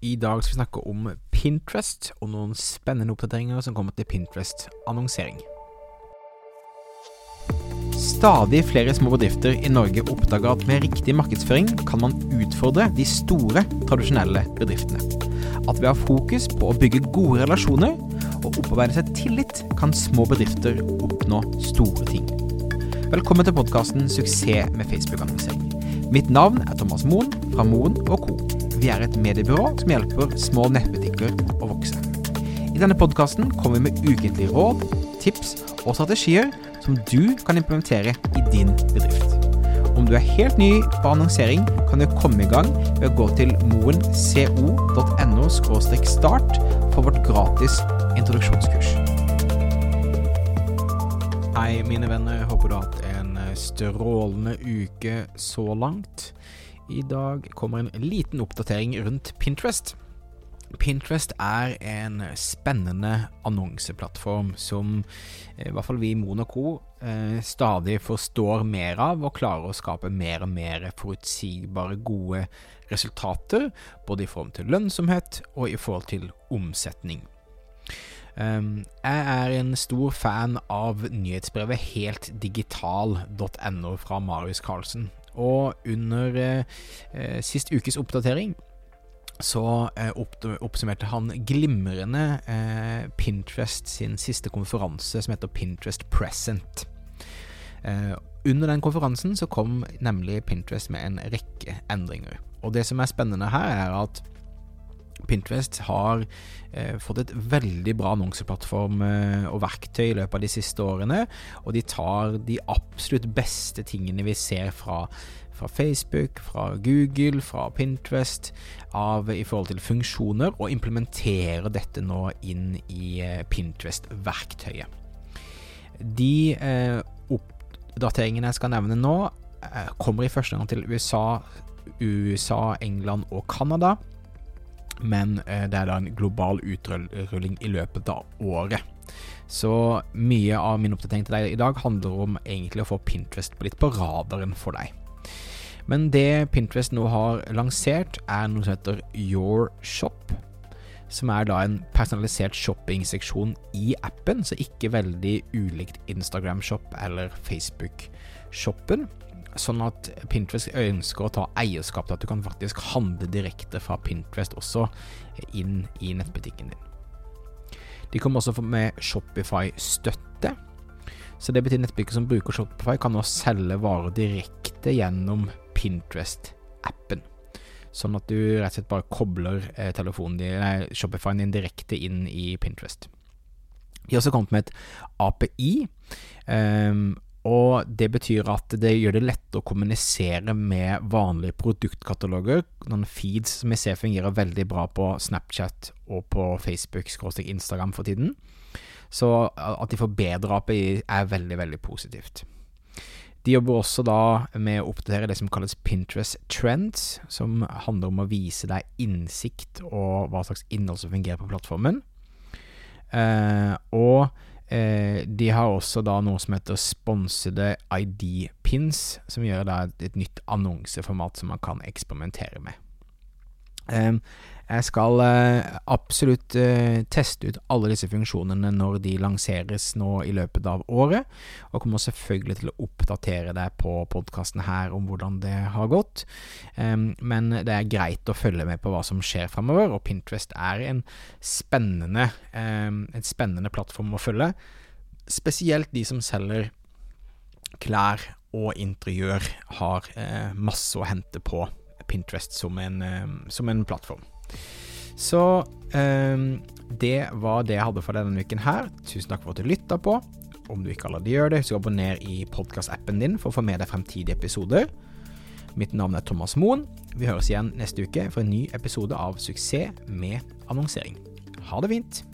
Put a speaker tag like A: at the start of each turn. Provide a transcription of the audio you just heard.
A: I dag skal vi snakke om Pinterest og noen spennende oppdateringer som kommer til Pinterest-annonsering. Stadig flere små bedrifter i Norge oppdager at med riktig markedsføring kan man utfordre de store, tradisjonelle bedriftene. At ved å ha fokus på å bygge gode relasjoner og opparbeide seg tillit, kan små bedrifter oppnå store ting. Velkommen til podkasten 'Suksess med Facebook-annonsering'. Mitt navn er Thomas Moen fra Moen Co. Vi er et mediebyrå som hjelper små nettbutikker å vokse. I denne podkasten kommer vi med ukentlige råd, tips og strategier som du kan implementere i din bedrift. Om du er helt ny på annonsering, kan du komme i gang ved å gå til moenco.no start for vårt gratis introduksjonskurs. Hei, mine venner. Håper du har hatt en strålende uke så langt. I dag kommer en liten oppdatering rundt Pinterest. Pinterest er en spennende annonseplattform som i hvert fall vi i Monaco eh, stadig forstår mer av, og klarer å skape mer og mer forutsigbare, gode resultater, både i forhold til lønnsomhet og i forhold til omsetning. Um, jeg er en stor fan av nyhetsbrevet heltdigital.no fra Marius Carlsen. Og under eh, sist ukes oppdatering så eh, oppsummerte han glimrende eh, Pinterest sin siste konferanse som heter Pinterest Present. Eh, under den konferansen så kom nemlig Pinterest med en rekke endringer. Og det som er spennende her, er at Pinterest har eh, fått et veldig bra annonseplattform eh, og verktøy i løpet av de siste årene, og de tar de absolutt beste tingene vi ser fra, fra Facebook, fra Google, fra Pinterest, av, i forhold til funksjoner, og implementerer dette nå inn i eh, Pinterest-verktøyet. De eh, oppdateringene jeg skal nevne nå, eh, kommer i første gang til USA, USA, England og Canada men eh, det er da en global utrulling i løpet av året. Så mye av min oppdatering til deg i dag handler om egentlig å få Pinterest litt på radaren for deg. Men det Pinterest nå har lansert, er noe som heter Your Shop. Som er da en personalisert shoppingseksjon i appen, så ikke veldig ulikt Instagram Shop eller Facebook Shoppen sånn at Pinterest ønsker å ta eierskap til at du kan faktisk handle direkte fra Pinterest også inn i nettbutikken din. De kommer også med Shopify-støtte. Så det betyr nettbutikker som bruker Shopify, kan nå selge varer direkte gjennom Pinterest-appen. Sånn at du rett og slett bare kobler eh, telefonen din, nei, Shopify-en din direkte inn i Pinterest. De har også kommet med et API. Um, og det betyr at det gjør det lettere å kommunisere med vanlige produktkataloger. Noen feeds som vi ser fungerer veldig bra på Snapchat og på Facebook, Instagram for tiden. Så at de får bedre API er veldig, veldig positivt. De jobber også da med å oppdatere det som kalles Pinterest Trends, som handler om å vise deg innsikt og hva slags innhold som fungerer på plattformen. Eh, og Eh, de har også da noe som heter sponsede ID-pins, som gjør da et, et, nytt annonseformat som man kan eksperimentere med. Eh, jeg skal eh, absolutt eh, teste ut alle disse funksjonene når de lanseres nå i løpet av året, og kommer selvfølgelig til å oppdatere deg på podkasten her om hvordan det har gått. men det er greit å følge med på hva som skjer framover, og Pinterest er en spennende, en spennende plattform å følge. Spesielt de som selger klær og interiør, har eh, masse å hente på Pinterest som en, som en plattform. Så det var det jeg hadde for denne uken her. Tusen takk for at du lytta på. Om du ikke allerede gjør det, husk å abonner i podkastappen din for å få med deg fremtidige episoder. Mitt navn er Thomas Moen. Vi høres igjen neste uke for en ny episode av Suksess med annonsering. Ha det fint!